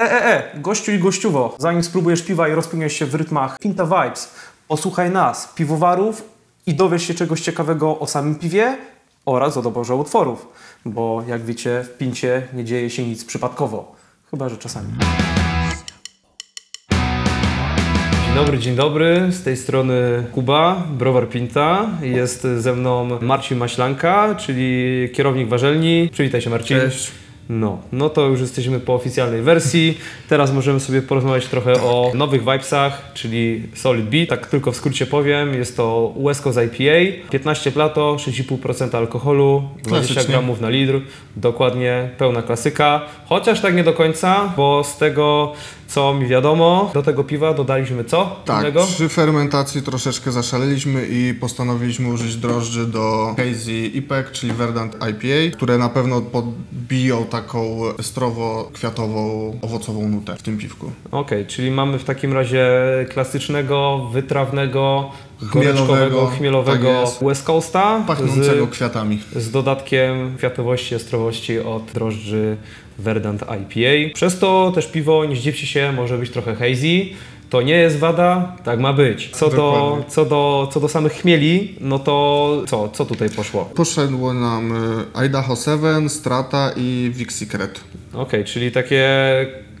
E, e, e, gościu i gościuwo, zanim spróbujesz piwa i rozpłyniesz się w rytmach Pinta Vibes, posłuchaj nas, piwowarów i dowiesz się czegoś ciekawego o samym piwie oraz o doborze utworów, bo jak wiecie, w Pincie nie dzieje się nic przypadkowo, chyba że czasami. Dzień dobry, dzień dobry. Z tej strony Kuba, Browar Pinta. Jest ze mną Marcin Maślanka, czyli kierownik warzelni. Przywitaj się Marcin. Cześć. No, no to już jesteśmy po oficjalnej wersji. Teraz możemy sobie porozmawiać trochę o nowych vibesach, czyli Solid Beat. Tak tylko w skrócie powiem, jest to West Coast IPA, 15 plato, 6,5% alkoholu, 20 Klasycznie. gramów na litr, dokładnie pełna klasyka. Chociaż tak nie do końca, bo z tego co mi wiadomo, do tego piwa dodaliśmy co Tak, innego? przy fermentacji troszeczkę zaszaleliśmy i postanowiliśmy użyć drożdży do Hazy IPEC, czyli Verdant IPA, które na pewno podbiją taką strowo-kwiatową, owocową nutę w tym piwku. Okej, czyli mamy w takim razie klasycznego, wytrawnego, Chmielowego, chmielowego tak. West Coasta Pachnącego z, kwiatami. z dodatkiem kwiatowości, ostrowości od drożdży Verdant IPA. Przez to też piwo, nie zdziwcie się, może być trochę hazy. To nie jest wada, tak ma być. Co do, co, do, co do samych chmieli, no to co, co tutaj poszło? Poszedło nam y, Idaho 7, Strata i Vixicret. Okej, czyli takie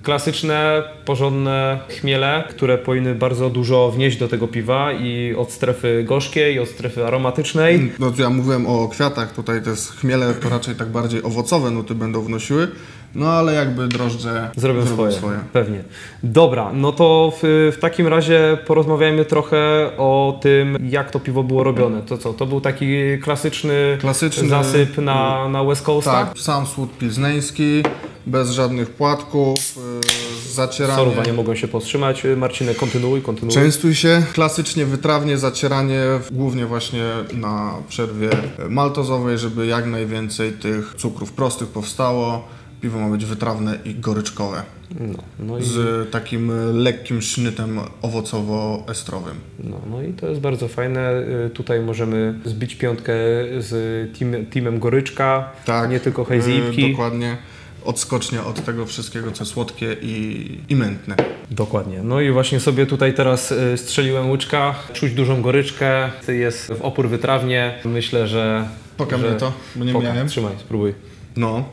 klasyczne, porządne chmiele, które powinny bardzo dużo wnieść do tego piwa i od strefy gorzkiej, i od strefy aromatycznej. No to ja mówiłem o kwiatach, tutaj te chmiele to raczej tak bardziej owocowe nuty będą wnosiły, no ale jakby drożdże Zrobią swoje, Pewnie. Dobra, no to w, w takim razie porozmawiajmy trochę o tym, jak to piwo było robione. To co, to był taki klasyczny, Klasyczny- zasyp na, na West Coasta? Tak, sam słód pilzneński, bez żadnych płatków, yy, zacieranie. Sorowa nie mogą się powstrzymać. Marcinek, kontynuuj, kontynuuj. Częstuj się, klasycznie wytrawnie zacieranie, głównie właśnie na przerwie maltozowej, żeby jak najwięcej tych cukrów prostych powstało. Piwo ma być wytrawne i goryczkowe, No, no, i, z takim lekkim sznytem owocowo-estrowym. no, no i to jest bardzo fajne. Y, Tutaj możemy zbić piątkę z team, teamem Goryczka, Tak, nie tylko hazy yy. Dokładnie, odskocznie od tego wszystkiego, co słodkie i, i mętne. Dokładnie. No i właśnie sobie tutaj teraz y, strzeliłem łyczka. Czuć dużą goryczkę. Jest w opór wytrawnie. Myślę, że... Poka że... mnie to, bo nie Poka. miałem. Trzymaj, spróbuj. No,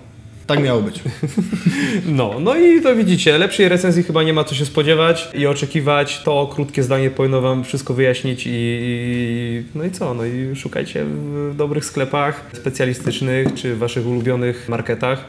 tak miało być. No, no i to widzicie, lepszej recenzji chyba nie ma co się spodziewać i oczekiwać. To krótkie zdanie powinno Wam wszystko wyjaśnić i, i no i co? No i szukajcie w dobrych sklepach specjalistycznych czy w Waszych ulubionych marketach.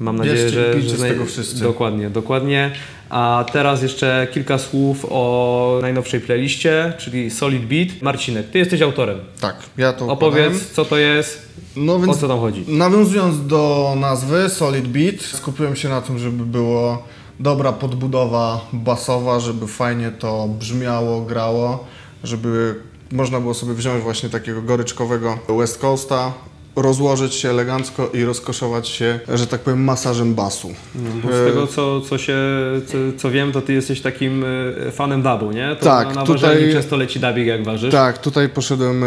Mam nadzieję, Bierzcie że, że z tego wszyscy. Dokładnie, dokładnie. A teraz jeszcze kilka słów o najnowszej playliście, czyli Solid Beat. Marcinek, Ty jesteś autorem. Tak, ja to Opowiedz, co to jest, No o więc co tam chodzi. Nawiązując do nazwy Solid Beat, skupiłem się na tym, żeby było dobra podbudowa basowa, żeby fajnie to brzmiało, grało, żeby można było sobie wziąć właśnie takiego goryczkowego West Coasta, rozłożyć się elegancko i rozkoszować się, że tak powiem, masażem basu. Bo z tego, co, co, się, co, co wiem, to ty jesteś takim e, fanem dubu, nie? To Tak, na, na tutaj- ważeniu przez to leci dubik, jak ważysz. Tak, tutaj poszedłem. E,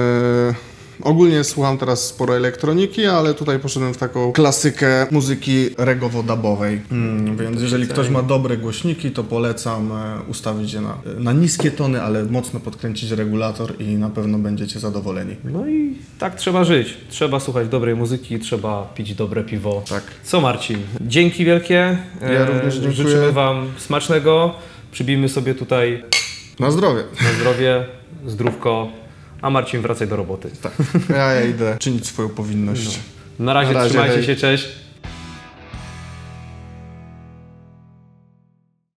ogólnie słucham teraz sporo elektroniki, ale tutaj poszedłem w taką klasykę muzyki regowo-dubowej. Mm, więc jeżeli ktoś ma dobre głośniki, to polecam e, ustawić je na, na niskie tony, ale mocno podkręcić regulator i na pewno będziecie zadowoleni. No i tak trzeba żyć. Trzeba słuchać dobrej muzyki, trzeba pić dobre piwo. Tak. Co Marcin? Dzięki wielkie. E, Ja również dziękuję. Życzymy Wam smacznego. Przybijmy sobie tutaj Na zdrowie. na zdrowie, zdrówko. A Marcin, wracaj do roboty. Tak. Ja, ja idę czynić swoją powinność. Na razie, Na razie, trzymajcie hej. się, cześć.